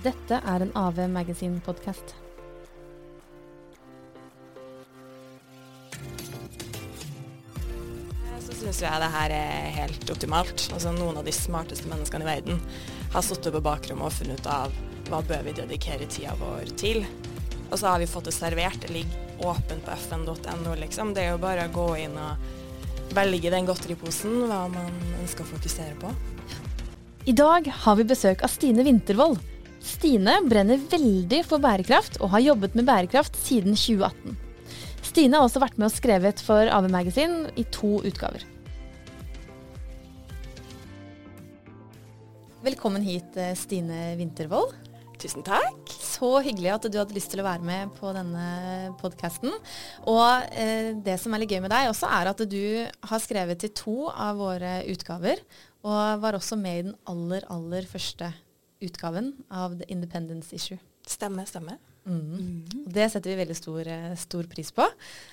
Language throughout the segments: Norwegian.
Dette er en AV Magazine-podkast. Så syns jeg det her er helt optimalt. Altså Noen av de smarteste menneskene i verden har sittet på bakrommet og funnet ut av hva bør vi dedikere tida vår til. Og så har vi fått det servert. Det ligger åpent på fn.no, liksom. Det er jo bare å gå inn og velge den godteriposen hva man ønsker å fokusere på. I dag har vi besøk av Stine Vintervold. Stine brenner veldig for bærekraft og har jobbet med bærekraft siden 2018. Stine har også vært med og skrevet for AV Magazine i to utgaver. Velkommen hit, eh, Stine Wintervold. Tusen takk. Så hyggelig at du hadde lyst til å være med på denne podkasten. Og eh, det som er litt gøy med deg også, er at du har skrevet til to av våre utgaver. Og var også med i den aller, aller første utgaven av The Independence Issue. Stemmer, stemmer. Mm. Og det setter vi veldig stor, eh, stor pris på.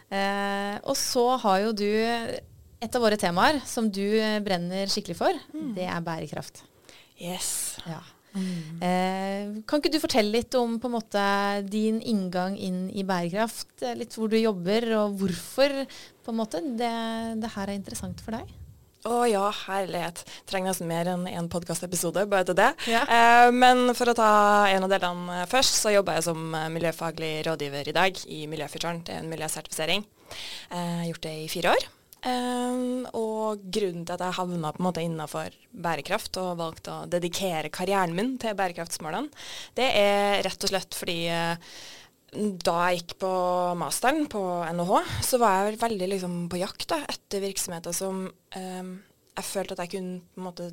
Eh, og så har jo du et av våre temaer som du eh, brenner skikkelig for. Det er bærekraft. Yes. Ja. Eh, kan ikke du fortelle litt om på en måte din inngang inn i bærekraft? Litt hvor du jobber, og hvorfor på en måte det, det her er interessant for deg? Å ja, herlighet. Trenger nesten mer enn én podkastepisode bare til det. Ja. Eh, men for å ta en av delene først, så jobber jeg som eh, miljøfaglig rådgiver i dag i Miljøfyrtårn. Det er en miljøsertifisering. Eh, jeg har gjort det i fire år. Eh, og grunnen til at jeg havna på en måte innafor bærekraft og valgte å dedikere karrieren min til bærekraftsmålene, det er rett og slett fordi eh, da jeg gikk på masteren på NHH, så var jeg veldig liksom, på jakt da, etter virksomheter som eh, jeg følte at jeg kunne på en måte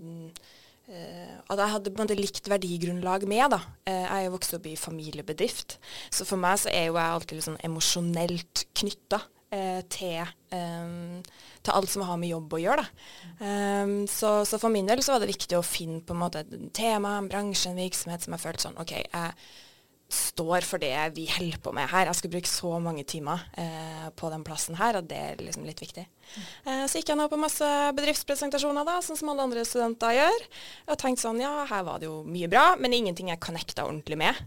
eh, At jeg hadde på en måte likt verdigrunnlag med. da. Eh, jeg er jo vokst opp i familiebedrift, så for meg så er jo jeg alltid sånn emosjonelt knytta eh, til, eh, til alt som har med jobb å gjøre. Eh, så, så for min del så var det viktig å finne på en måte et tema, en bransje, en virksomhet som jeg følte sånn OK, jeg står for det vi holder på med her. Jeg skal bruke så mange timer eh, på den plassen her, og det er liksom litt viktig. Eh, så gikk jeg nå på masse bedriftspresentasjoner, da, sånn som alle andre studenter gjør. Og tenkte sånn, ja, her var det jo mye bra, men ingenting jeg connecta ordentlig med.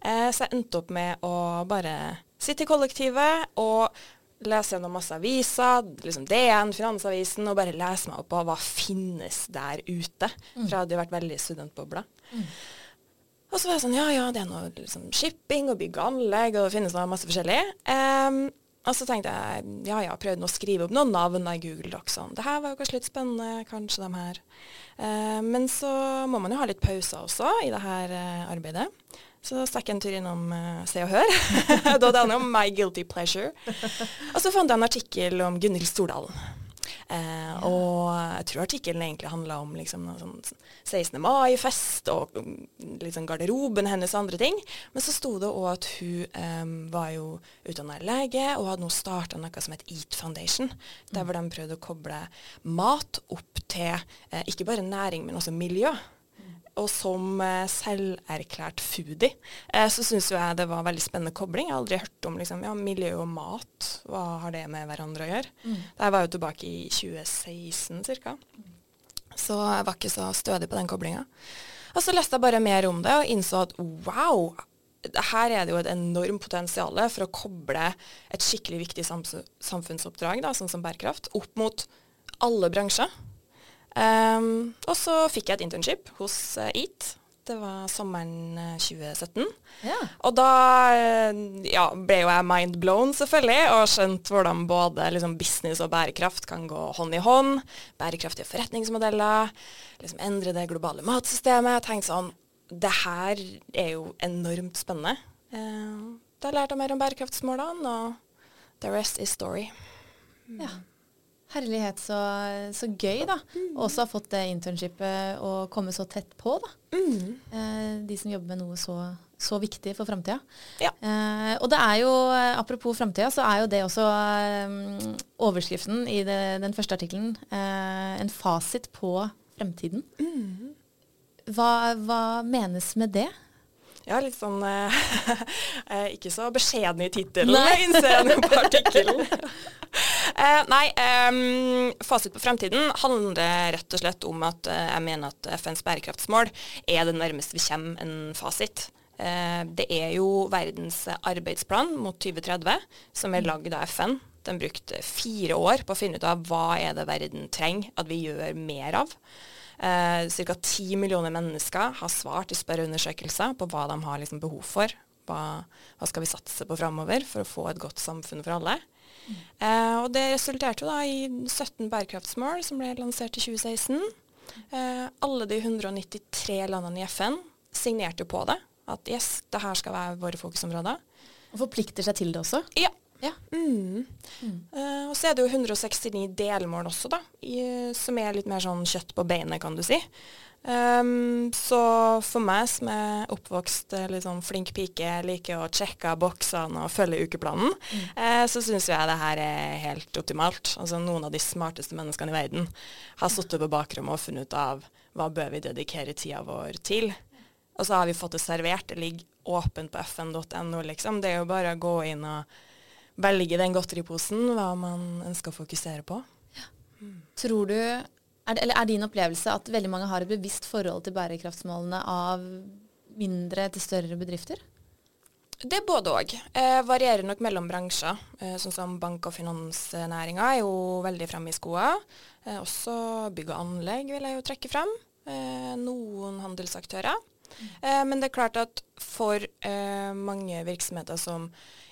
Eh, så jeg endte opp med å bare sitte i kollektivet og lese gjennom masse aviser, liksom DN, Finansavisen, og bare lese meg opp på hva finnes der ute. For jeg hadde jo vært veldig studentbobla. Og så var jeg sånn, ja ja, det er noe liksom, shipping og bygg og anlegg, og det finnes noe masse forskjellig. Um, og så tenkte jeg, ja ja, prøvde å skrive opp noen navn i Google Docs. Sånn. Det her var jo kanskje litt spennende, kanskje de her. Uh, men så må man jo ha litt pauser også i det her uh, arbeidet. Så stakk jeg en tur innom uh, Se og Hør. da det handler om My Guilty Pleasure. Og så fant jeg en artikkel om Gunhild Stordalen. Eh, Og jeg tror artikkelen egentlig handla om liksom, sånn 16. mai-fest og liksom, garderoben hennes og andre ting. Men så sto det òg at hun eh, var jo utdanna lege og hadde nå starta noe som het Eat Foundation. Der hvor de prøvde å koble mat opp til eh, ikke bare næring, men også miljø. Og som eh, selverklært foodie, eh, så syns jeg det var veldig spennende kobling. Jeg har aldri hørt om liksom, ja, miljø og mat. Hva har det med hverandre å gjøre? Det var jo tilbake i 2016 ca. Så jeg var ikke så stødig på den koblinga. Og så leste jeg bare mer om det og innså at wow, her er det jo et enormt potensial for å koble et skikkelig viktig samfunnsoppdrag, da, sånn som bærekraft, opp mot alle bransjer. Um, og så fikk jeg et internship hos eh, EAT. Det var sommeren eh, 2017. Ja. Og da eh, ja, ble jo jeg mind blown, selvfølgelig, og skjønt hvordan både liksom, business og bærekraft kan gå hånd i hånd. Bærekraftige forretningsmodeller. Liksom endre det globale matsystemet. Jeg tenkte sånn Det her er jo enormt spennende. Uh, da lærte jeg mer om bærekraftsmålene, og the rest is story. Ja. Herlighet, så, så gøy, da. Mm. også ha fått det internshipet å komme så tett på, da. Eh, de som jobber med noe så, så viktig for framtida. Ja. Eh, og det er jo, apropos framtida, så er jo det også eh, overskriften i det, den første artikkelen. Eh, en fasit på fremtiden. Hva, hva menes med det? Ja, litt sånn eh, eh, Ikke så beskjeden i tittelen, innser jeg på artikkelen. Eh, nei, eh, fasit på fremtiden handler rett og slett om at eh, jeg mener at FNs bærekraftsmål er det nærmeste vi kommer en fasit. Eh, det er jo verdens arbeidsplan mot 2030 som er lagd av FN. Den brukte fire år på å finne ut av hva er det verden trenger at vi gjør mer av. Eh, Ca. ti millioner mennesker har svart i spørreundersøkelser på hva de har liksom behov for. Hva, hva skal vi satse på framover for å få et godt samfunn for alle. Eh, og det resulterte jo da i 17 bærekraftsmål som ble lansert i 2016. Eh, alle de 193 landene i FN signerte på det. At yes, det her skal være våre fokusområder. Og forplikter seg til det også? Ja. ja. Mm. Mm. Eh, og så er det jo 169 delmål også, da, i, som er litt mer sånn kjøtt på beinet, kan du si. Um, så for meg som er oppvokst liksom, flink pike, liker å sjekke boksene og følge ukeplanen, mm. uh, så syns jeg det her er helt optimalt. Altså Noen av de smarteste menneskene i verden har sittet på bakrommet og funnet ut av hva bør vi dedikere tida vår til. Og så har vi fått det servert. Det ligger åpent på fn.no, liksom. Det er jo bare å gå inn og velge den godteriposen, hva man ønsker å fokusere på. Ja. Mm. Tror du, er, det, er din opplevelse at veldig mange har et bevisst forhold til bærekraftsmålene av mindre til større bedrifter? Det er både òg. Eh, varierer nok mellom bransjer. Eh, sånn som bank- og finansnæringa er jo veldig fremme i skoa. Eh, også bygg og anlegg vil jeg jo trekke frem. Eh, noen handelsaktører. Eh, men det er klart at for eh, mange virksomheter som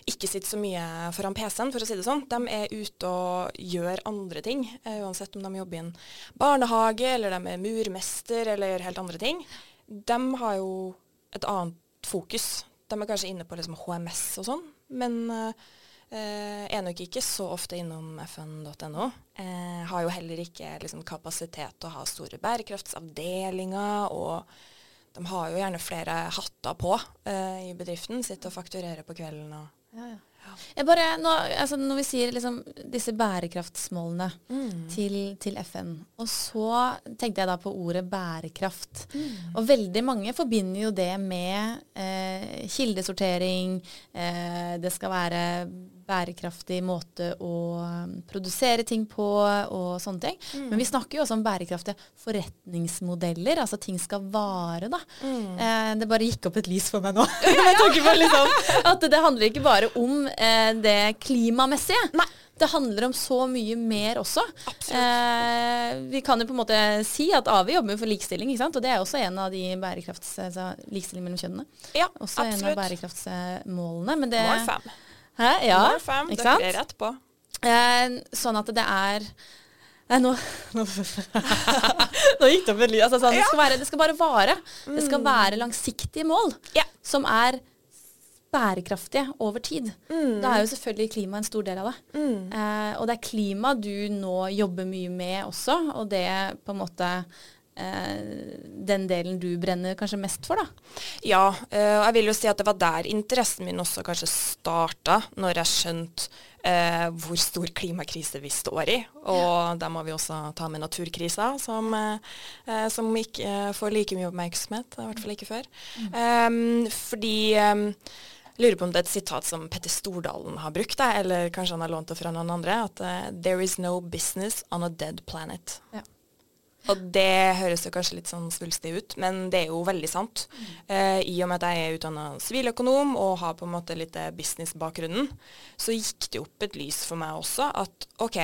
ikke sitter så mye foran PC-en, for å si det sånn, de er ute og gjør andre ting. Eh, uansett om de jobber i en barnehage, eller de er murmester, eller gjør helt andre ting. De har jo et annet fokus. De er kanskje inne på liksom HMS og sånn, men Eh, er nok ikke så ofte innom fn.no. Eh, har jo heller ikke liksom, kapasitet til å ha store bærekraftsavdelinger og de har jo gjerne flere hatter på eh, i bedriften. Sitter og fakturerer på kvelden. og ja, ja. Bare, nå, altså, når vi sier liksom, disse bærekraftsmålene mm. til, til, FN, og så tenkte jeg da på ordet bærekraft. Mm. Og veldig mange forbinder jo det med eh, kildesortering, eh, det skal være bærekraftig måte å um, produsere ting på og sånne ting. Mm. Men vi snakker jo også om bærekraftige forretningsmodeller. Altså ting skal vare, da. Mm. Eh, det bare gikk opp et lys for meg nå. liksom, at det handler ikke bare om eh, det klimamessige. Nei. Det handler om så mye mer også. Eh, vi kan jo på en måte si at AVI jobber for likestilling, ikke sant? og det er også en av de bærekrafts... Altså, likestilling mellom kjønnene. Ja, også absolutt. en av bærekraftsmålene. Men det, Mål fem. Hæ? Ja, fem, ikke sant? Dere er rett på. Eh, sånn at det er Nei, nå, nå, nå gikk det opp en lyd. Altså, sånn, det, det, skal bare vare. Det skal mm. være langsiktige mål ja. som er bærekraftige over tid. Mm. Da er jo selvfølgelig klima en stor del av det. Mm. Eh, og det er klima du nå jobber mye med også, og det på en måte den delen du brenner kanskje mest for, da? Ja, eh, og jeg vil jo si at det var der interessen min også kanskje starta, når jeg skjønte eh, hvor stor klimakrise vi står i. Og da må vi også ta med naturkrisa, som, eh, som ikke får like mye oppmerksomhet, i hvert fall ikke før. Mm. Um, fordi um, lurer på om det er et sitat som Petter Stordalen har brukt, eller kanskje han har lånt det fra noen andre. At uh, 'there is no business on a dead planet'. Ja. Og det høres jo kanskje litt sånn svulstig ut, men det er jo veldig sant. Eh, I og med at jeg er utdanna siviløkonom og har på en måte litt businessbakgrunnen, så gikk det opp et lys for meg også at OK,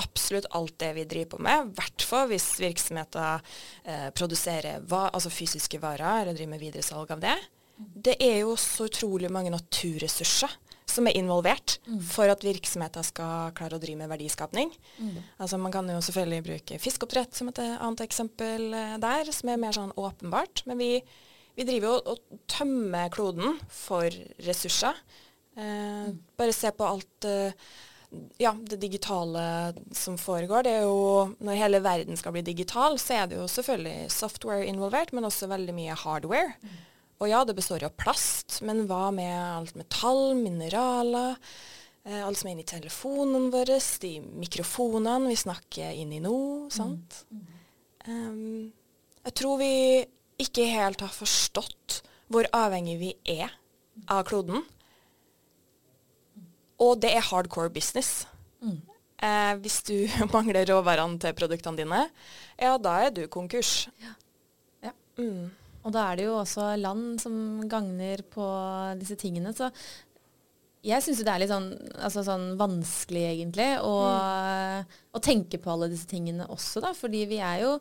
absolutt alt det vi driver på med, i hvert fall hvis virksomheter eh, produserer va altså fysiske varer eller driver med videresalg av det, det er jo så utrolig mange naturressurser som er involvert mm. for at virksomheter skal klare å drive med verdiskapning. Mm. Altså Man kan jo selvfølgelig bruke fiskeoppdrett som et annet eksempel eh, der, som er mer sånn åpenbart. Men vi, vi driver jo og tømmer kloden for ressurser. Eh, mm. Bare se på alt eh, ja, det digitale som foregår. Det er jo, når hele verden skal bli digital, så er det jo selvfølgelig software involvert, men også veldig mye hardware. Mm. Og ja, det består jo av plast, men hva med alt metall, mineraler, eh, alt som er inni telefonen vår, de mikrofonene vi snakker inn i nå, sant? Mm. Um, jeg tror vi ikke helt har forstått hvor avhengig vi er av kloden. Og det er hardcore business. Mm. Eh, hvis du mangler råvarene til produktene dine, ja, da er du konkurs. Ja. Ja. Mm. Og da er det jo også land som gagner på disse tingene. Så jeg syns jo det er litt sånn, altså sånn vanskelig, egentlig, å, å, tenke på alle disse tingene også, da. Fordi vi er jo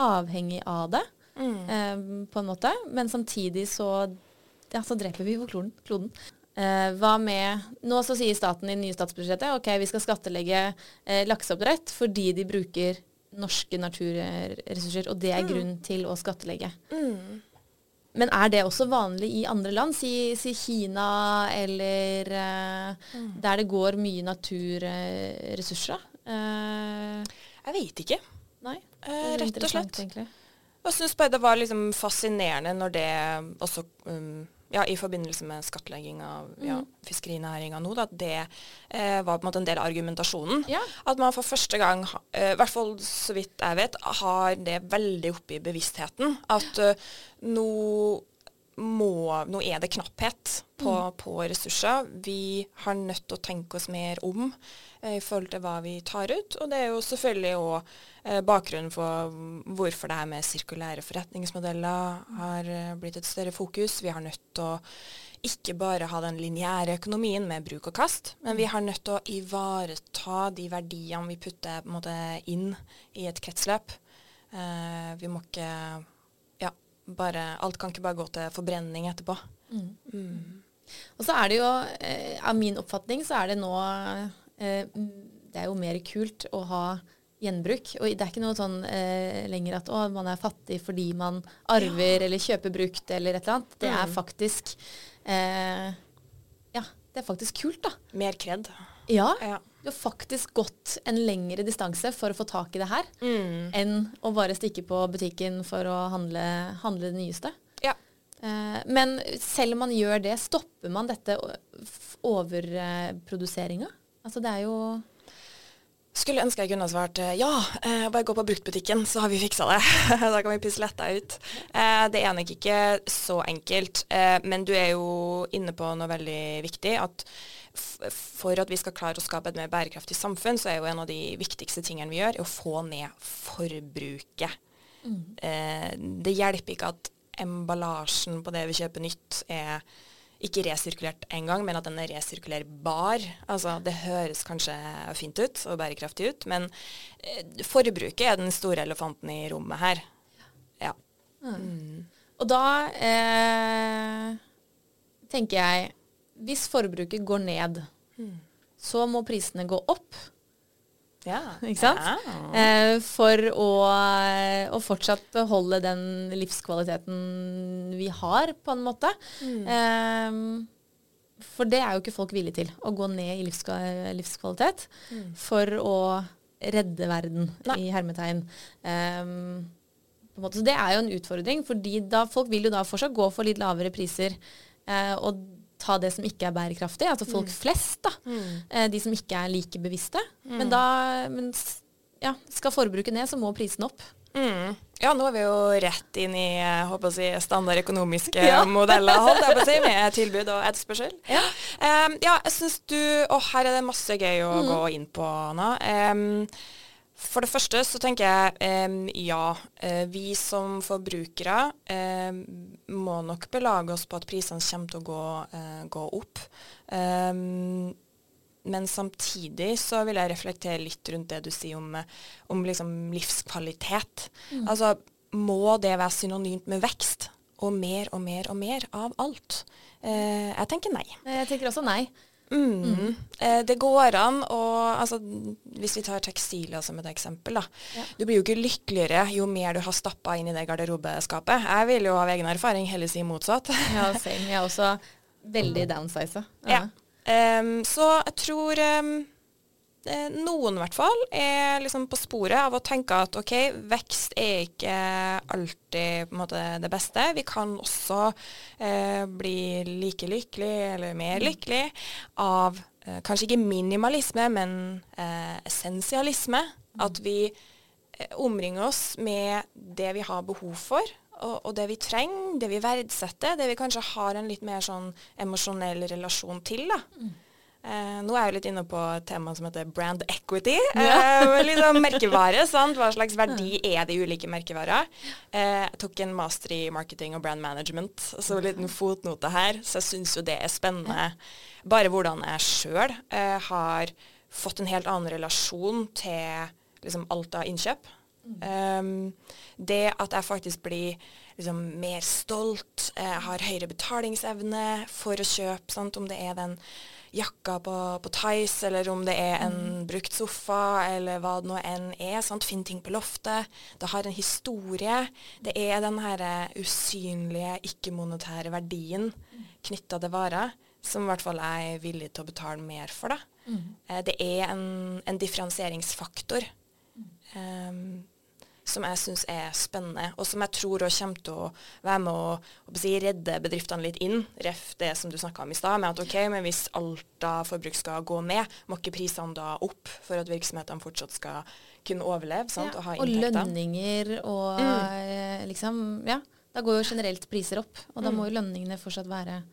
avhengig av det, Mm. eh, på en måte. Men samtidig så, ja, så dreper vi jo kloden. kloden. Eh, hva med Nå så sier staten i det nye statsbudsjettet ok, vi skal skattlegge eh, lakseoppdrett fordi de bruker norske naturressurser, og det er grunn til å skattlegge. Mm. Men er det også vanlig i andre land? Si, si Kina eller eh, der det går mye naturressurser? Uh, Jeg vet ikke. nei. uh, rett og slett. egentlig. Jeg syns bare det var liksom fascinerende når det også um, ja, i forbindelse med skattlegging av ja, Mhm. fiskerinæringa nå, da, det eh, var på en måte en del av argumentasjonen. Ja. At man for første gang, i eh, i hvert fall så vidt jeg vet, har det veldig oppe i bevisstheten. At eh, nå, må, nå er det knapphet på, på ressurser. Vi har nødt til å tenke oss mer om eh, i forhold til hva vi tar ut. Og det er jo selvfølgelig òg eh, bakgrunnen for hvorfor det her med sirkulære forretningsmodeller har eh, blitt et større fokus. Vi har nødt til å ikke bare ha den lineære økonomien med bruk og kast, men vi har nødt til å ivareta de verdiene vi putter måte, inn i et kretsløp. Eh, vi må ikke bare Alt kan ikke bare gå til forbrenning etterpå. Mm. Og så er det jo, eh, av min oppfatning, så er det nå eh, Det er jo mer kult å ha gjenbruk. Og det er ikke noe sånn eh, lenger at å, man er fattig fordi man arver eller kjøper brukt eller et eller annet. Det er Mm. faktisk eh, Ja, det er faktisk kult, da. Mer kred. Ja. Ja. Du har faktisk gått en lengre distanse for å få tak i det her, Mm. enn å bare stikke på butikken for å handle, handle det nyeste. Ja. Eh, men selv om man gjør det, stopper man dette overproduseringa? Altså det er jo Skulle ønske jeg kunne svart eh, ja, eh, bare gå på bruktbutikken, så har vi fiksa det. da kan vi pisse letta ut. Eh, det er nok ikke så enkelt, men du er jo inne på noe veldig viktig. At for at vi skal klare å skape et mer bærekraftig samfunn, så er jo en av de viktigste tingene vi gjør, å få ned forbruket. Eh, det hjelper ikke at emballasjen på det vi kjøper nytt, er ikke resirkulert engang, men at den er resirkulerbar. Altså, det høres kanskje fint ut og bærekraftig ut, men eh, forbruket er den store elefanten i rommet her. Ja. Og da eh, tenker jeg Hvis forbruket går ned, så må prisene gå opp. Ja. Ikke sant? Ja. Eh, for å, å fortsatt beholde den livskvaliteten vi har, på en måte. Eh, for det er jo ikke folk villige til, å gå ned i livska livskvalitet for å redde verden, Nei. i hermetegn. Um, på en måte. Så det er jo en utfordring, for folk vil jo da fortsatt gå for litt lavere priser. Eh, og ta det som ikke er bærekraftig, altså folk flest, da. Mm. de som ikke er like bevisste. Men da men, ja, skal forbruket ned, så må prisen opp. Mm. Ja, nå er vi jo rett inn i jeg håper å si, standard økonomiske Ja. modeller, holdt jeg på å si, med tilbud og etterspørsel. Ja. um, ja, jeg syns du Å, her er det masse gøy å gå inn på, Anna. Em, for det første så tenker jeg ja, eh, vi som forbrukere må nok belage oss på at prisene kommer til å gå, eh, gå opp. Men samtidig så vil jeg reflektere litt rundt det du sier om, om liksom livskvalitet. Altså, må det være synonymt med vekst? Og mer og mer og mer av alt? Eh, jeg tenker nei. Jeg tenker også nei. Mm. Eh, det går an å altså, Hvis vi tar tekstiler som et eksempel, da. Ja. Du blir jo ikke lykkeligere jo mer du har stappa inn i det garderobeskapet. Jeg vil jo av egen erfaring heller si motsatt. Ja, same. Jeg er også veldig downsize. Ja. Em, så jeg tror eh, noen i hvert fall er liksom på sporet av å tenke at OK, vekst er ikke alltid måte det beste. Vi kan også eh, bli like lykkelig eller mer lykkelig av eh, kanskje ikke minimalisme, men eh, essensialisme. At vi eh, omringer oss med det vi har behov for, og, og det vi trenger, det vi verdsetter, det vi kanskje har en litt mer sånn emosjonell relasjon til. da. Eh, nå er jeg jo litt inne på et tema som heter brand equity. Eh, liksom merkevare, sant? Hva slags verdi er de ulike merkevarer? Eh, jeg tok en master i marketing og brand management, så en liten fotnote her. Så jeg syns jo det er spennende. Bare hvordan jeg sjøl eh, har fått en helt annen relasjon til liksom, alt av innkjøp. Um, det at jeg faktisk blir liksom, mer stolt, jeg har høyere betalingsevne for å kjøpe, sant? om det er den jakka på, på Tice, eller om det er en mm. brukt sofa, eller hva det nå enn er. Sant? Finn ting på loftet. Det har en historie. Det er den her usynlige, ikke-monetære verdien knytta til varer som i hvert fall er villig til å betale mer for. Da. Mm. Eh, det er en, en differensieringsfaktor. Mm. Um, som jeg syns er spennende, og som jeg tror også kommer til å være med å, å si, redde bedriftene litt inn. Ref det som du snakka om i stad, med at ok, men hvis alt forbruk skal gå ned, må ikke prisene da opp for at virksomhetene fortsatt skal kunne overleve sant, ja, og ha inntekter. Og lønninger og mm. Eh, liksom Ja, da går jo generelt priser opp, og da mm. må jo lønningene fortsatt være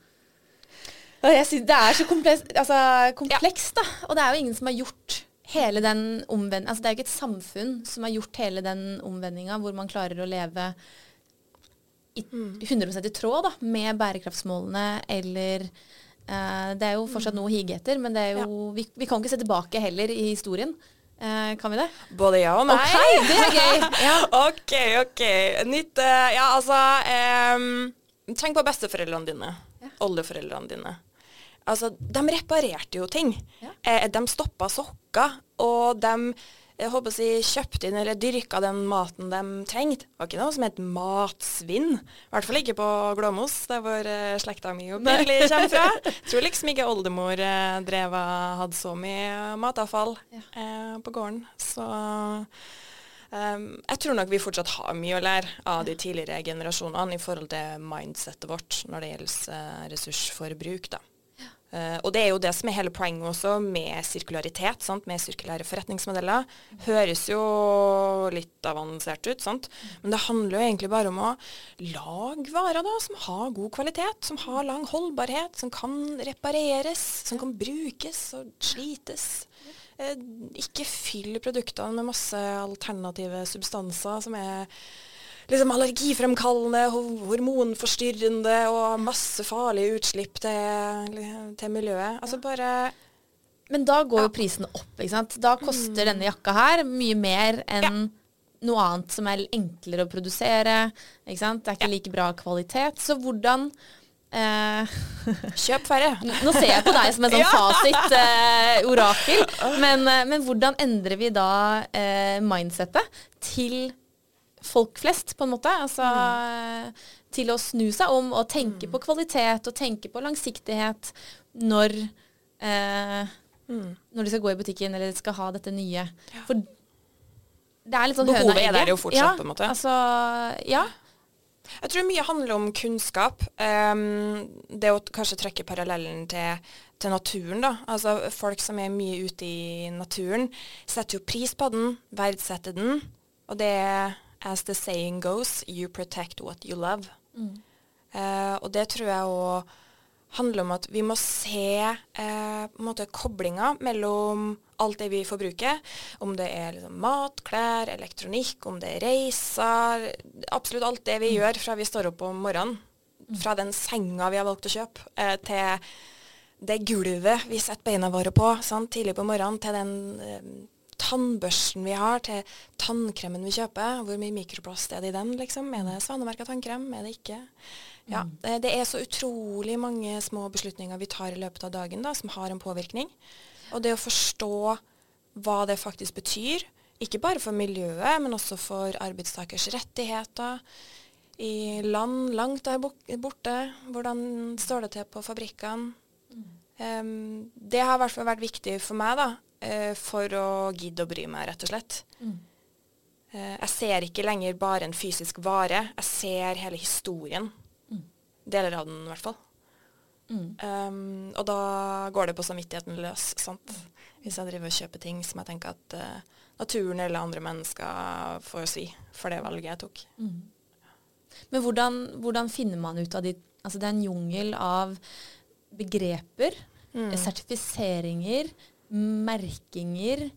jeg synes Det er så komplekst, altså, kompleks, ja. da. Og det er jo ingen som har gjort hele den omvend... Altså det er jo ikke et samfunn som har gjort hele den omvendinga hvor man klarer å leve i 100 mm. i tråd da, med bærekraftsmålene eller uh, Det er jo fortsatt noe å hige etter, men det er jo, ja. vi, vi, kan ikke se tilbake heller i historien. Uh, kan vi det? Både ja og nei. Ok, det er gøy. Ja. OK, OK. Nytt uh, Ja, altså um, Tenk på besteforeldrene dine. Ja. Oldeforeldrene dine. Altså, de reparerte jo ting. Ja. Eh, de stoppa sokker, og de jeg håper å si, kjøpte inn eller dyrka den maten de trengte. Det var ikke noe som het matsvinn. I hvert fall ikke på Glåmos, der hvor uh, slekta mi opprinnelig kommer fra. Tror liksom ikke oldemor uh, drev hadde så mye matavfall ja. uh, på gården. Så um, jeg tror nok vi fortsatt har mye å lære av de tidligere generasjonene i forhold til mindsettet vårt når det gjelder ressursforbruk. da. Uh, og det er jo det som er hele poenget også med sirkularitet, sant? med sirkulære forretningsmodeller. Høres jo litt avansert ut, sant? men det handler jo egentlig bare om å lage varer da, som har god kvalitet, som har lang holdbarhet, som kan repareres, som kan brukes og slites. Uh, ikke fyll produktene med masse alternative substanser som er liksom allergifremkallende, hormonforstyrrende og masse farlige utslipp til, til miljøet. Altså bare Men da går jo prisen opp, ikke sant. Da koster mm. denne jakka her mye mer enn ja. noe annet som er enklere å produsere. Ikke sant? Det er ikke ja. like bra kvalitet. Så hvordan eh, Kjøp færre. Nå ser jeg på deg som en sånn fasit, eh, orakel. Men, eh, men, hvordan endrer vi da eh, mindsettet til folk flest, på en måte. Altså mm. til å snu seg om og tenke mm. på kvalitet og tenke på langsiktighet når, eh, mm. når de skal gå i butikken eller de skal ha dette nye. Ja. For det er litt sånn Behovet er der jo fortsatt, ja, på en måte. Altså, ja. Jeg tror mye handler om kunnskap. Um, det å kanskje trekke parallellen til, til, naturen. da. Altså Folk som er mye ute i naturen, setter jo pris på den, verdsetter den. Og det er as the saying goes, you protect what you love. Mm. Eh, og det tror jeg òg handler om at vi må se uh, koblinga mellom alt det vi forbruker. Om det er liksom, mat, klær, elektronikk, om det er reiser. Absolutt alt det vi mm. gjør fra vi står opp om morgenen. Mm. Fra den senga vi har valgt å kjøpe, eh, til det gulvet vi setter beina våre på sant, tidlig på morgenen, til den tannbørsten vi har, til tannkremen vi kjøper. Hvor mye mikroplast er det i den, liksom? Er det svanemerka tannkrem? Er det ikke? Ja, mm. det, det, er så utrolig mange små beslutninger vi tar i løpet av dagen da, som har en påvirkning. Og det å forstå hva det faktisk betyr, ikke bare for miljøet, men også for arbeidstakers rettigheter i land langt der borte. Hvordan står det til på fabrikkene? Um, det har i hvert fall vært viktig for meg, da, eh, for å gidde å bry meg, rett og slett. Mm. Eh, jeg ser ikke lenger bare en fysisk vare, jeg ser hele historien. Mm. Deler av den, i hvert fall. Mm. Um, og da går det på samvittigheten løs, sant. Hvis jeg driver og kjøper ting som jeg tenker at uh, naturen eller andre mennesker får svi for det valget jeg tok. Mm. Men hvordan, hvordan, finner man ut av de Altså det er en jungel av begreper mm. sertifiseringer, merkinger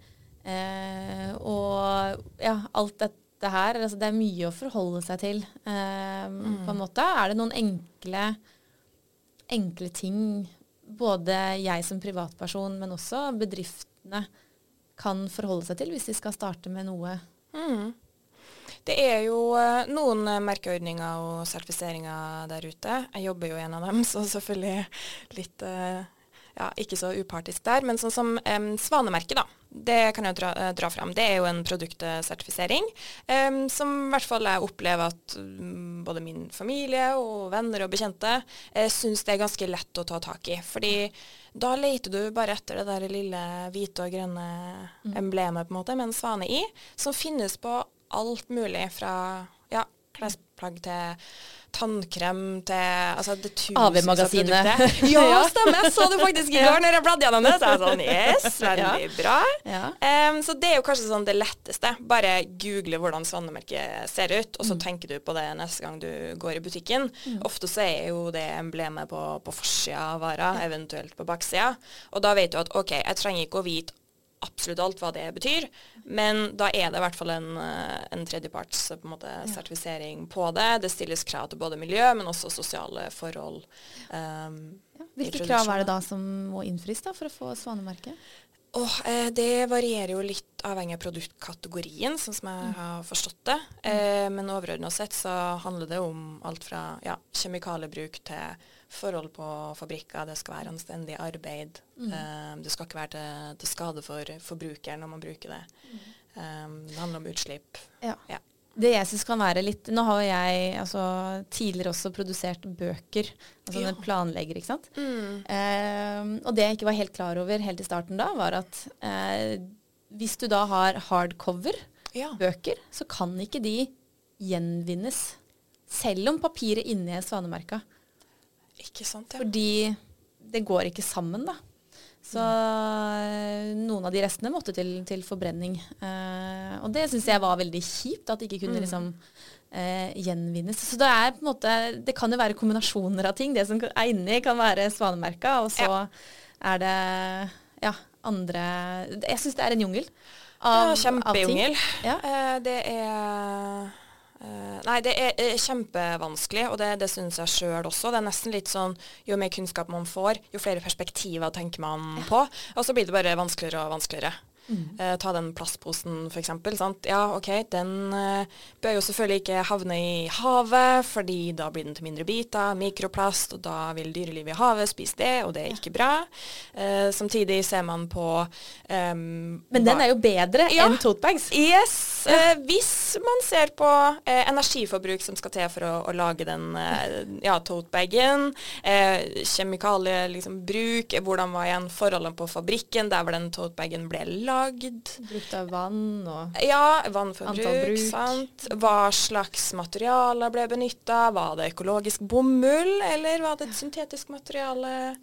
eh, og ja, alt dette her. Altså, det er mye å forholde seg til, eh, mm. på en måte. Er det noen enkle, enkle ting både jeg som privatperson, men også bedriftene kan forholde seg til hvis de skal starte med noe? Mm. Det er jo uh, noen merkeordninger og sertifiseringer der ute. Jeg jobber jo i en av dem, så selvfølgelig litt uh, ja, ikke så upartisk der. Men sånn som um, Svanemerket, da. Det kan jeg dra, uh, dra fram. Det er jo en produktsertifisering um, som i hvert fall jeg opplever at um, både min familie og venner og bekjente uh, syns det er ganske lett å ta tak i. Fordi da leter du bare etter det der lille hvite og grønne mm. emblemet på en måte med en svane i, som finnes på alt mulig fra klesplagg til tannkrem til altså det AV-magasinet. ja, stemmer. Jeg så det faktisk i går når jeg bladde gjennom det. Så jeg sånn Yes, veldig bra. Ja. Um, så det er jo kanskje sånn det letteste. Bare google hvordan svanemerket ser ut, og så mm. tenker du på det neste gang du går i butikken. Mm. Ofte så er jo det emblemet på, på forsida av vara, eventuelt på baksida. Og da vet du at OK, jeg trenger ikke å vite absolutt alt hva det betyr, men da er det i hvert fall en, eh, en tredjeparts på en måte, sertifisering på det. Det stilles krav til både miljø, men også sosiale forhold. Um, ja. Hvilke krav er det da som må innfris da, for å få svanemerket? Oh, eh, det varierer jo litt avhengig av produktkategorien, sånn som jeg mm. har forstått det. Eh, men overordna sett så handler det om alt fra ja, kjemikaliebruk til forhold på fabrikker, det skal være anstendig arbeid. Mm. Um, det skal ikke være til, til, skade for forbrukeren når man bruker det. Um, det handler om utslipp. Ja. ja. Det jeg syns kan være litt Nå har jeg altså, tidligere også produsert bøker, altså ja. planlegger, ikke sant. Mm. Um, og det jeg ikke var helt klar over helt i starten da, var at uh, hvis du da har hardcover-bøker, ja. så kan ikke de gjenvinnes. Selv om papiret inni er svanemerka. Ikke sant, ja. Fordi det går ikke sammen, da. Så mm. noen av de restene måtte til, til forbrenning. Eh, og det syns jeg var veldig kjipt, at det ikke kunne mm. liksom eh, gjenvinnes. Så det er på en måte Det kan jo være kombinasjoner av ting. Det som er inni, kan være svanemerka, og så ja. er det ja, andre Jeg syns det er en jungel. Av, ja, kjempejungel. Ja. Eh, det er Uh, nei, det er, er, kjempevanskelig, og det, det syns jeg sjøl også. Det er nesten litt sånn jo mer kunnskap man får, jo flere perspektiver tenker man på. Og så blir det bare vanskeligere og vanskeligere. Mm. Eh, ta den plastposen f.eks. Ja, OK, den eh, bør jo selvfølgelig ikke havne i havet, fordi da blir den til mindre biter, mikroplast, og da vil dyrelivet i havet spise det, og det er ikke bra. Eh, samtidig ser man på um, Men den er jo bedre ja, enn totebags? Yes. Eh, hvis man ser på eh, energiforbruk som skal til for å, å lage den eh, ja, totebagen, kjemikaliebruk, liksom, hvordan var igjen forholdene på fabrikken der hvor den totebagen ble laget, lagd. Brukt av vann og Ja, vannforbruk. sant. Hva slags materialer ble benytta? Var det økologisk bomull, eller var det et syntetisk materiale?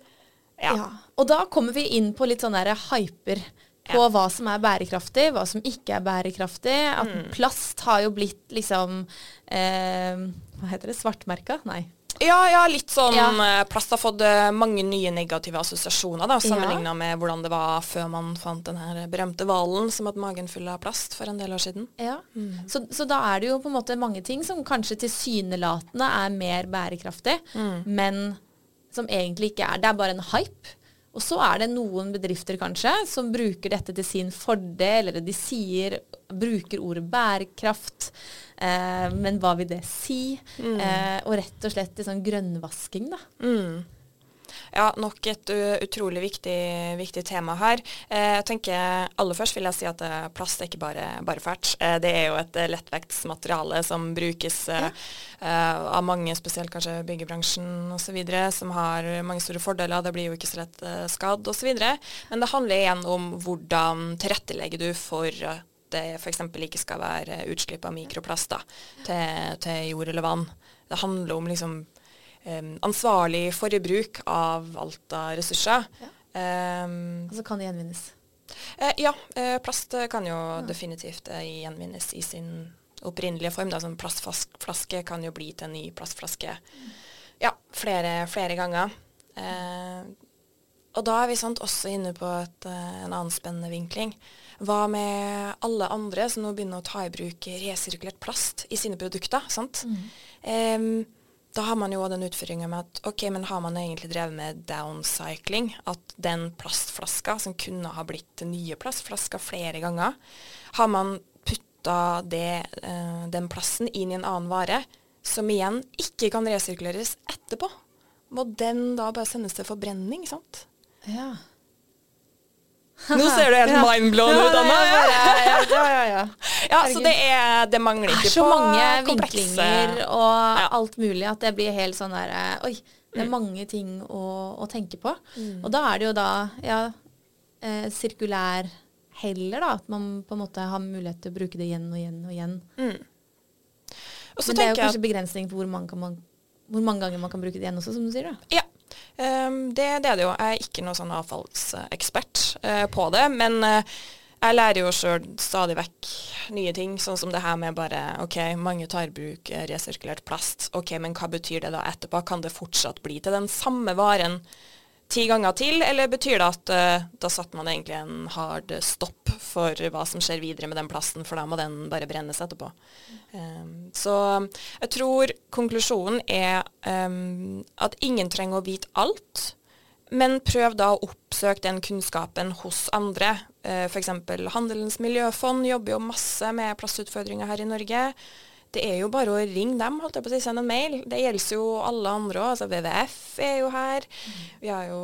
Ja. ja. Og da kommer vi inn på litt sånne hyper på ja. hva som er bærekraftig, hva som ikke er bærekraftig. At mm. plast har jo blitt liksom eh, Hva heter det? Svartmerka? Nei. Ja, ja, litt sånn ja. Eh, plast har fått eh, mange nye negative assosiasjoner, da, sammenligna ja. med hvordan det var før man fant den her berømte hvalen som hadde magen full av plast for en del år siden. Ja, mm. så, så, da er det jo på en måte mange ting som kanskje tilsynelatende er mer bærekraftig, mm. men som egentlig ikke er. Det er bare en hype. Og så er det noen bedrifter kanskje som bruker dette til sin fordel, eller de sier, bruker ordet bærekraft. Eh, men hva vil det si? Mm. Eh, og rett og slett liksom grønnvasking, da. Mm. Ja, nok et utrolig viktig, viktig, tema her. Eh, jeg tenker Aller først vil jeg si at eh, plast er ikke bare, bare fælt. Eh, det er jo et eh, lettvektsmateriale som brukes ja. av mange, spesielt kanskje byggebransjen osv., som har mange store fordeler. Det blir jo ikke så lett skadd osv. Men det handler igjen om hvordan tilrettelegger du for det f.eks. ikke skal være utslipp av mikroplast da, til, til, jord eller vann. Det handler om liksom, um, ansvarlig forbruk av alt av ressurser. Ja. Um, altså kan det gjenvinnes? Uh, ja, uh, plast kan jo ja. definitivt uh, gjenvinnes i sin opprinnelige form. Da. Sånn plastflaske kan jo bli til en ny plastflaske mm. ja, flere, flere ganger. og da er vi sant, også inne på et, en annen spennende vinkling. Hva med alle andre som nå begynner å ta i bruk resirkulert plast i sine produkter? sant? Mm. Um, da har man jo den utfordringa med at ok, men har man egentlig drevet med downcycling? At den plastflaska som kunne ha blitt nye plastflasker flere ganger, har man putta det, uh, den plassen inn i en annen vare, som igjen ikke kan resirkuleres etterpå? Må den da bare sendes til forbrenning, sant? Ja. Nå ser du helt mindblown ut, Anna. Ja, ja, ja. ja, så det, er, det mangler ikke på Det er så mange vinklinger og alt mulig at det blir helt sånn der Oi, det er mange ting å, å tenke på. Mm. Og da er det jo da ja, eh, sirkulær heller, da. At man på en måte har mulighet til å bruke det igjen og igjen og igjen. Mm. Og Men det er jo kanskje begrensning på hvor, man man, hvor, mange ganger man kan bruke det igjen også, som du sier. da. Ja, det, det, er det jo. Jeg er ikke noen sånn avfallsekspert uh, på det. Men uh, jeg lærer jo sjøl stadig vekk nye ting, sånn som det her med bare OK, mange tar i bruk resirkulert plast. OK, men hva betyr det da etterpå? Kan det fortsatt bli til den samme varen ti ganger til, eller betyr det at uh, da satte man egentlig en hard stopp for hva som skjer videre med den plasten, for da må den bare brennes etterpå. Um, så jeg tror konklusjonen er um, at ingen trenger å vite alt. Men prøv da å oppsøke den kunnskapen hos andre. Uh, F.eks. Handelens miljøfond jobber jo masse med plastutfordringer her i Norge det er jo bare å ringe dem, holdt jeg på å si, sende en mail. Det gjelder jo alle andre òg. Altså WWF er jo her. Vi har jo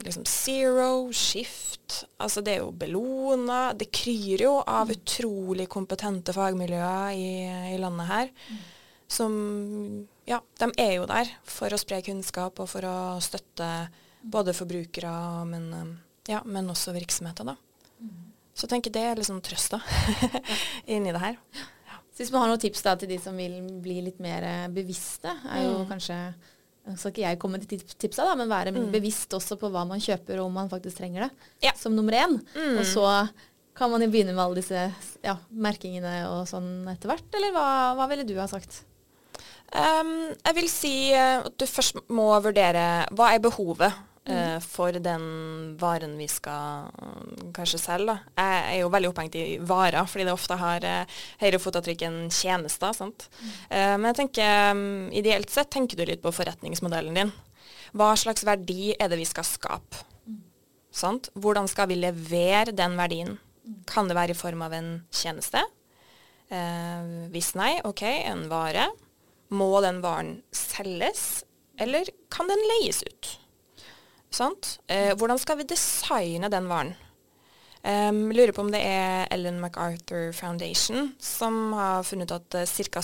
liksom Zero, Shift. Altså det er jo Bellona. Det kryr jo av utrolig kompetente fagmiljøer i, i landet her. Som Ja, de er jo der for å spre kunnskap og for å støtte både forbrukere, men, ja, men også virksomheter, da. Så jeg tenker det er liksom trøsta inni det her. Så hvis man har noen tips da, til de som vil bli litt mer eh, bevisste, er jo mm. kanskje skal ikke jeg komme til tipsa, da, men være mm. bevisst også på hva man kjøper, og om man faktisk trenger det, ja. som nummer én. Mm. Og så kan man jo begynne med alle disse ja, merkingene og sånn etter hvert, eller hva, hva ville du ha sagt? Um, jeg vil si eh, at du først må vurdere hva er behovet uh, for den varen vi skal um, kanskje selge. Jeg er jo veldig opphengt i varer, fordi det ofte har uh, høyere fotavtrykk enn tjenester. Sant? Mm. Uh, men jeg tenker um, ideelt sett tenker du litt på forretningsmodellen din. Hva slags verdi er det vi skal skape? Mm. Hvordan skal vi levere den verdien? Mm. Kan det være i form av en tjeneste? hvis nei, OK, en vare. Må den varen selges, eller kan den leies ut? Eh, hvordan skal vi designe den varen? Um, lurer på om det er Ellen MacArthur Foundation som har funnet at uh, ca.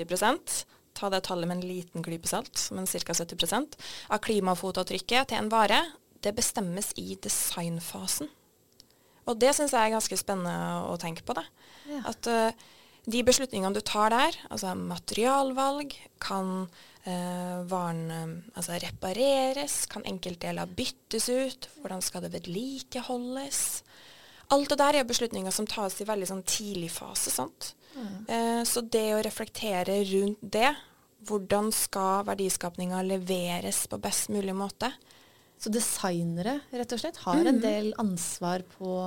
70% ta det tallet med en liten klype salt, men ca. 70% av klimafotavtrykket til en vare, det bestemmes i designfasen. Og det syns jeg er ganske spennende å tenke på. det. Ja. At uh, de beslutningene du tar der, altså materialvalg, kan varen eh, altså repareres, kan enkeltdeler byttes ut, hvordan skal det vedlikeholdes? Alt det der er beslutninger som tas i veldig sånn tidlig fase. Mm. Eh, så det å reflektere rundt det, hvordan skal verdiskapninga leveres på best mulig måte? Så designere rett og slett har mm. en del ansvar på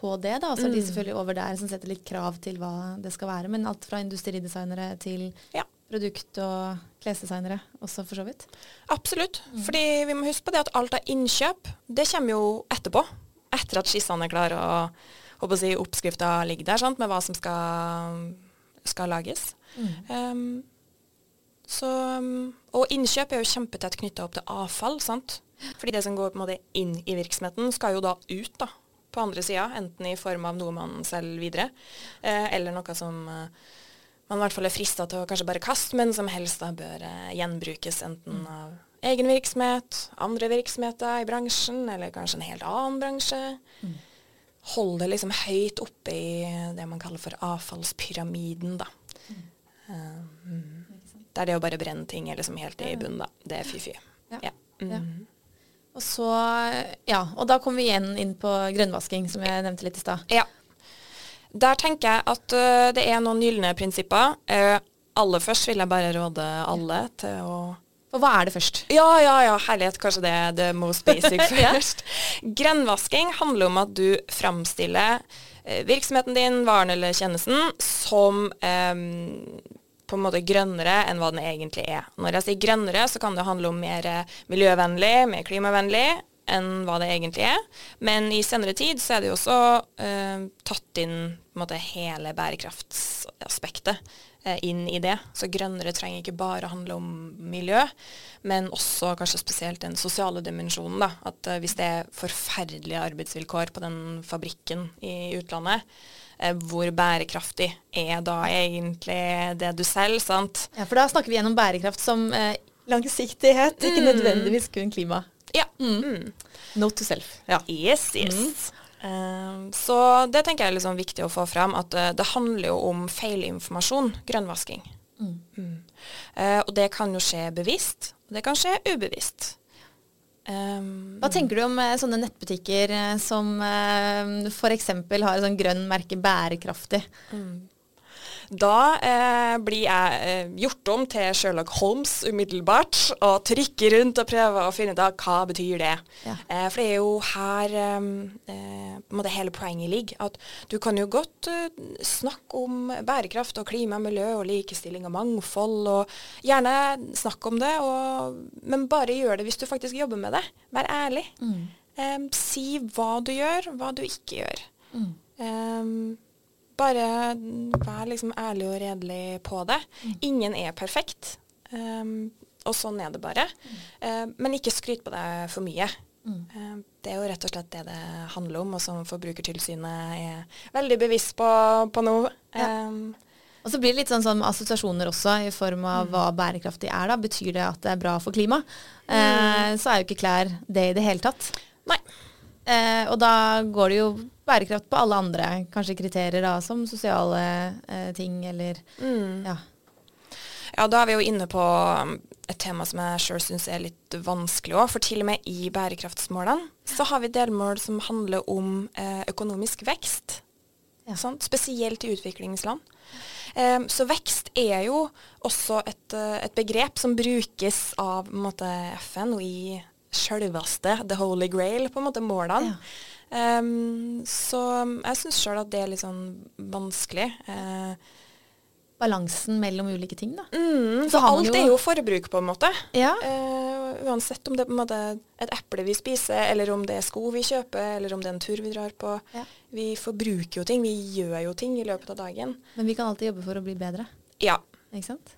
på det. da, Så mm. er de selvfølgelig over der som setter litt krav til hva det skal være. Men alt fra industridesignere til ja. Produkt- og klesdesignere også, for så vidt. Absolutt. Mm. Fordi vi må huske på det at alt av innkjøp, det kommer jo etterpå. Etter at skissene er klare og håper å si, oppskrifta ligger der sant, med hva som skal, skal lages. Mm. Um, så, og innkjøp er jo kjempetett knytta opp til avfall. sant? Fordi det som går på en måte inn i virksomheten, skal jo da ut. da på andre sida, enten i form av noe man selger videre, eh, eller noe som eh, man i hvert fall er frista til å kanskje bare kaste, men som helst da bør eh, gjenbrukes enten mm. av egen virksomhet, andre virksomheter i bransjen, eller kanskje en helt annen bransje. Mm. Hold det liksom høyt oppe i det man kaller for avfallspyramiden, da. Mm. Um, der det å bare brenne ting er liksom helt i bunnen, da. Det er fy-fy. Ja. ja. Mm. Og så, ja, og da kommer vi igjen inn på grønnvasking, som jeg nevnte litt i stad. Ja. Der tenker jeg at uh, det er noen gylne prinsipper. Uh, aller først vil jeg bare råde alle til å Og hva er det først? Ja, ja, ja, herlighet. Kanskje det er the most basic først. Grenvasking handler om at du framstiller eh, virksomheten din, varen eller tjenesten, som eh, på en måte grønnere enn hva den egentlig er. Når jeg sier grønnere, så kan det handle om mer eh, miljøvennlig, mer klimavennlig enn hva det egentlig er. Men i senere tid så er det jo også eh, tatt inn måte, hele bærekraftsaspektet eh, inn i det. Så grønnere trenger ikke bare handle om miljø, men også kanskje spesielt den sosiale dimensjonen. Da. At eh, hvis det er forferdelige arbeidsvilkår på den fabrikken i utlandet, eh, hvor bærekraftig er da egentlig det du selger, sant? Ja, For da snakker vi gjennom bærekraft som eh, langsiktighet, ikke nødvendigvis kun klima. Ja. Mm. Note to self. Ja. Yes, yes. Uh, så det tenker jeg er liksom viktig å få fram, at uh, det handler jo om feilinformasjon, grønnvasking. Mm. Uh, og det kan jo skje bevisst, og det kan skje ubevisst. Um, Hva tenker du om sånne nettbutikker som uh, f.eks. har et sånn grønn merke bærekraftig? Mm. Da eh, blir jeg eh, gjort om til Sherlock Holmes umiddelbart, og trykker rundt og prøver å finne ut av hva betyr det. Ja. Eh, for det er jo her eh, det hele poenget ligger. At du kan jo godt eh, snakke om bærekraft og klima, miljø og likestilling og mangfold, og gjerne snakke om det, og, men bare gjør det hvis du faktisk jobber med det. Vær ærlig. Mm. si hva du gjør, hva du ikke gjør. Mm. Bare vær liksom ærlig og redelig på det. Mm. Ingen er perfekt, um, og sånn er det bare. Uh, men ikke skryt på deg for mye. Mm. Uh, det er jo rett og slett det det handler om, og som Forbrukertilsynet er veldig bevisst på, på nå. Ja. Um, og så blir det litt sånn, sånn assosiasjoner også, i form av mm. hva bærekraftig er. da. Betyr det at det er bra for klima? Mm. Eh, så er jo ikke klær det i det hele tatt. Nei. Eh, og da går det jo bærekraft på alle andre kanskje kriterier, da, som sosiale eh, ting eller mm. ja. Ja, da er vi jo inne på um, et tema som jeg sjøl syns er litt vanskelig òg. For til og med i bærekraftsmålene så har vi delmål som handler om eh, økonomisk vekst. Ja. Spesielt i utviklingsland. Um, så vekst er jo også et, uh, et begrep som brukes av måte, FN og i sjølveste the holy grail, på en måte, målene. Ja. Um, så jeg syns sjøl at det er litt sånn vanskelig. Uh, Balansen mellom ulike ting, da. Mm, så alt jo er jo forbruk, på en måte. Ja. Uh, uansett om det er på en måte et eple vi spiser, eller om det er sko vi kjøper, eller om det er en tur vi drar på. Ja. Vi forbruker jo ting, vi gjør jo ting i løpet av dagen. Men vi kan alltid jobbe for å bli bedre. Ja. Ikke sant?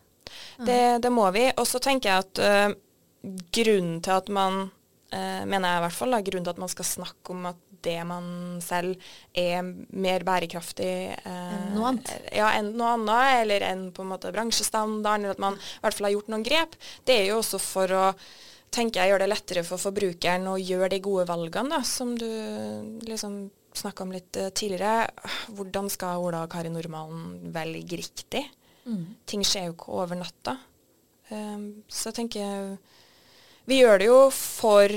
Det, det, må vi. Og så tenker jeg at uh, grunnen til at man mener jeg i hvert fall, da, grunnen til at man skal snakke om at det man selv er mer bærekraftig eh, noe annet. Ja, enn noe annet, eller enn på en måte bransjestandarden, eller at man i hvert fall har gjort noen grep. Det er jo også for å tenker jeg gjør det lettere for forbrukeren å gjøre de gode valgene, da, som du liksom snakka om litt uh, tidligere. Hvordan skal Ola og Kari Normalen velge riktig? Mm. Ting skjer jo ikke over natta. Um, så jeg tenker vi gjør det jo for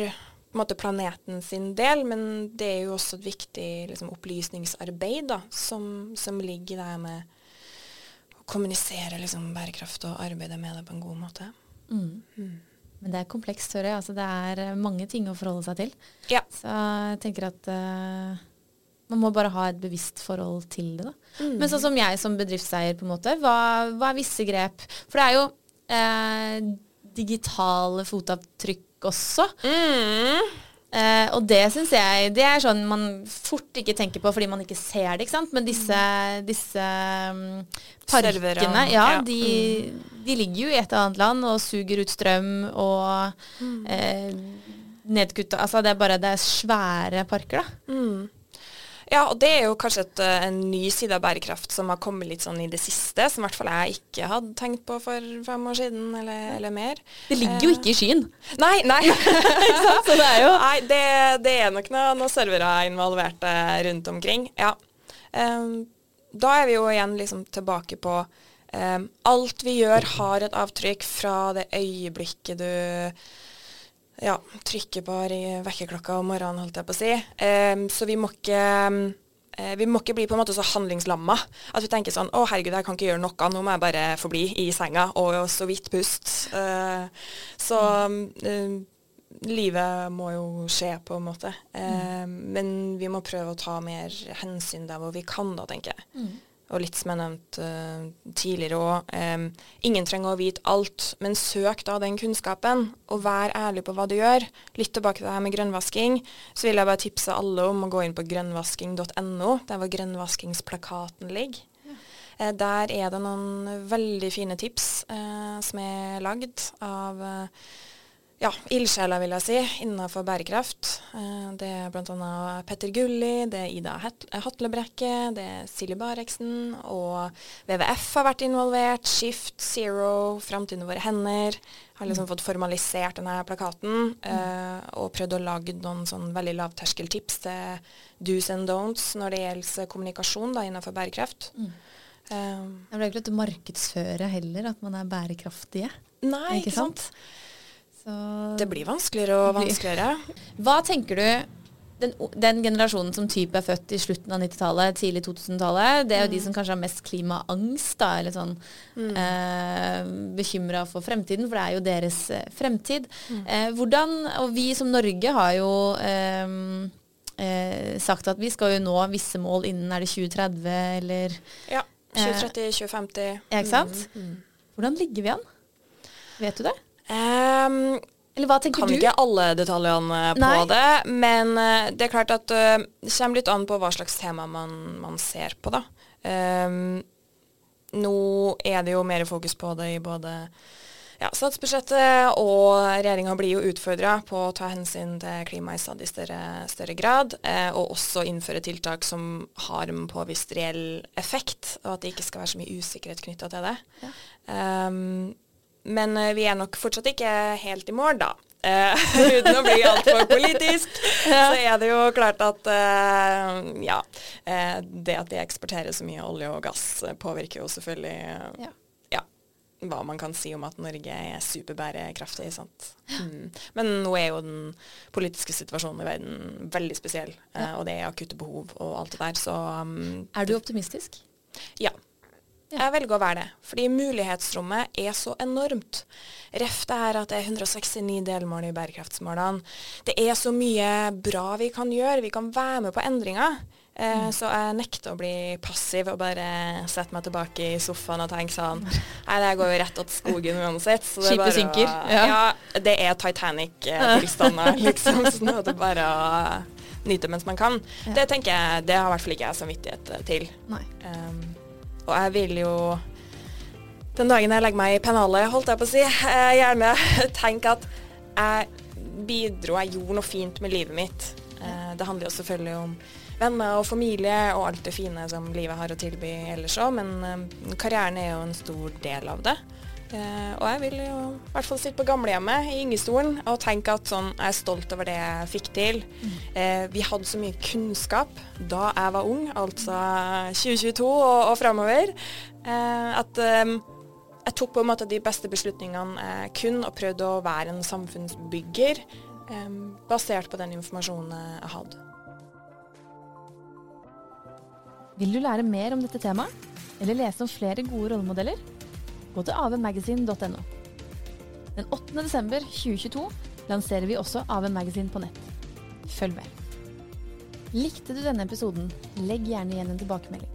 måte, planeten sin del, men det er jo også et viktig liksom, opplysningsarbeid da, som, som, ligger der med å kommunisere liksom, bærekraft og arbeide med det på en god måte. Mm. Mm. Men det er komplekst, hører jeg. Altså, det er eh, mange ting å forholde seg til. Ja. Så jeg tenker at uh, man må bare ha et bevisst forhold til det. Da. Mm. Men sånn som jeg som bedriftseier, på en måte, hva, hva er visse grep? For det er jo uh, digitale fotavtrykk også. Mm. Eh, og det syns jeg Det er sånn man fort ikke tenker på fordi man ikke ser det. ikke sant? Men disse, disse um, parkene, ja, de, mm. de, ligger jo i et eller annet land og suger ut strøm og mm. eh, nedkutta Altså det er bare det er svære parker, da. Mm. Ja, og det er jo kanskje et, eh, en ny side av bærekraft som har kommet litt sånn i det siste, som i hvert fall jeg ikke hadde tenkt på for fem år siden eller, eller mer. Det ligger jo ikke i skyen. Nei, nei. Så det er jo Nei, det, det er nok noen, noe servere involverte rundt omkring. Ja. Um, da er vi jo igjen liksom tilbake på um, Alt vi gjør har et avtrykk fra det øyeblikket du ja, trykke på vekkerklokka om morgenen, holdt jeg på å si. Um, så vi må ikke um, vi må ikke bli på en måte så handlingslamma at vi tenker sånn Å, herregud, jeg kan ikke gjøre noe. Nå må jeg bare forbli i senga og så vidt pust. Uh, Så uh, livet må jo skje, på en måte. Uh, mm. Men vi må prøve å ta mer hensyn der hvor vi kan, da, tenker jeg. Mm. Og litt som jeg nevnte uh, tidligere òg, um, ingen trenger å vite alt, men søk da den kunnskapen, og vær ærlig på hva du gjør. Litt tilbake til det her med grønnvasking, så vil jeg bare tipse alle om å gå inn på grønnvasking.no, der hvor grønnvaskingsplakaten ligger. Ja. Uh, der er det noen veldig fine tips uh, som er lagd av ja, ildsjeler, vil jeg si, innenfor bærekraft. Eh, det er bl.a. Petter Gulli, det er Ida Hatlebrekke, det er Silje Bareksen, og WWF har vært involvert. Shift, Zero, Framtiden i våre hender. Har liksom mm. fått formalisert denne plakaten mm. og prøvd å lage noen sånn veldig lavterskeltips til do's and don'ts når det gjelder kommunikasjon da, innenfor bærekraft. Mm. Um, det er ikke lett å markedsføre heller, at man er bærekraftige. Nei, ikke, ikke sant? sant? Så det blir vanskeligere og vanskeligere. Hva tenker du den, den, generasjonen som type er født i slutten av 90-tallet, tidlig 2000-tallet, det er jo mm. de som kanskje har mest klimaangst, da, eller sånn mm. eh, bekymra for fremtiden, for det er jo deres eh, fremtid. Mm. Eh, hvordan, og vi som Norge har jo eh, eh sagt at vi skal jo nå visse mål innen er det 2030, eller Ja. 2030, 2050. Ja, ikke sant? Mm, mm. Hvordan ligger vi an? Vet du det? Um, eller hva tenker kan du? Kan ikke alle detaljene på Nei. det, men uh, det er klart at uh, det kommer litt an på hva slags tema man, man ser på, da. Um, nå er det jo mer fokus på det i både ja, statsbudsjettet, og regjeringa blir jo utfordra på å ta hensyn til klima i stadig større, større grad, eh, og også innføre tiltak som har en påvist reell effekt, og at det ikke skal være så mye usikkerhet knytta til det. Ja. Um, men uh, vi er nok fortsatt ikke helt i mål, da. Uh, uten å bli altfor politisk, så er det jo klart at uh, ja, det at vi eksporterer så mye olje og gass, påvirker jo selvfølgelig ja. ja. hva man kan si om at Norge er superbærekraftig. sant? Mm. Men nå er jo den politiske situasjonen i verden veldig spesiell, og det er akutte behov og alt det der, så um, Er du optimistisk? Ja. Jeg velger å være det, fordi mulighetsrommet er så enormt. Ref det her at det er 169 delmål i bærekraftsmålene. Det er så mye bra vi kan gjøre. Vi kan være med på endringer. Eh, mm. Så jeg nekter å bli passiv og bare sette meg tilbake i sofaen og tenke sånn Nei, det går jo rett til skogen uansett. Skipet synker. Ja. ja. det er Titanic-tilstander, liksom. Sånn at det bare å nyte mens man kan. Ja. Det tenker jeg, det har i hvert fall ikke jeg samvittighet til. Nei. Um, og jeg vil jo den dagen jeg legger meg i pennalet, holdt jeg på å si, jeg gjerne tenke at jeg bidro, jeg gjorde noe fint med livet mitt. Eh, det handler jo selvfølgelig om venner og familie og alt det fine som livet har å tilby ellers òg, men eh, karrieren er jo en stor del av det. Uh, og jeg vil jo i hvert fall sitte på gamlehjemmet i gyngestolen og tenke at sånn, jeg er stolt over det jeg fikk til. Mm. Eh, vi hadde så mye kunnskap da jeg var ung, altså 2022 og, og framover, eh, at eh, jeg tok på en måte de beste beslutningene jeg kunne og prøvde å være en samfunnsbygger um, basert på den informasjonen jeg hadde. Vil du lære mer om dette temaet, eller lese om flere gode rollemodeller? Gå til avmagasin.no. Den 8. desember 2022 lanserer vi også AV Magasin på nett. Følg med. Likte du denne episoden, legg gjerne igjen en tilbakemelding.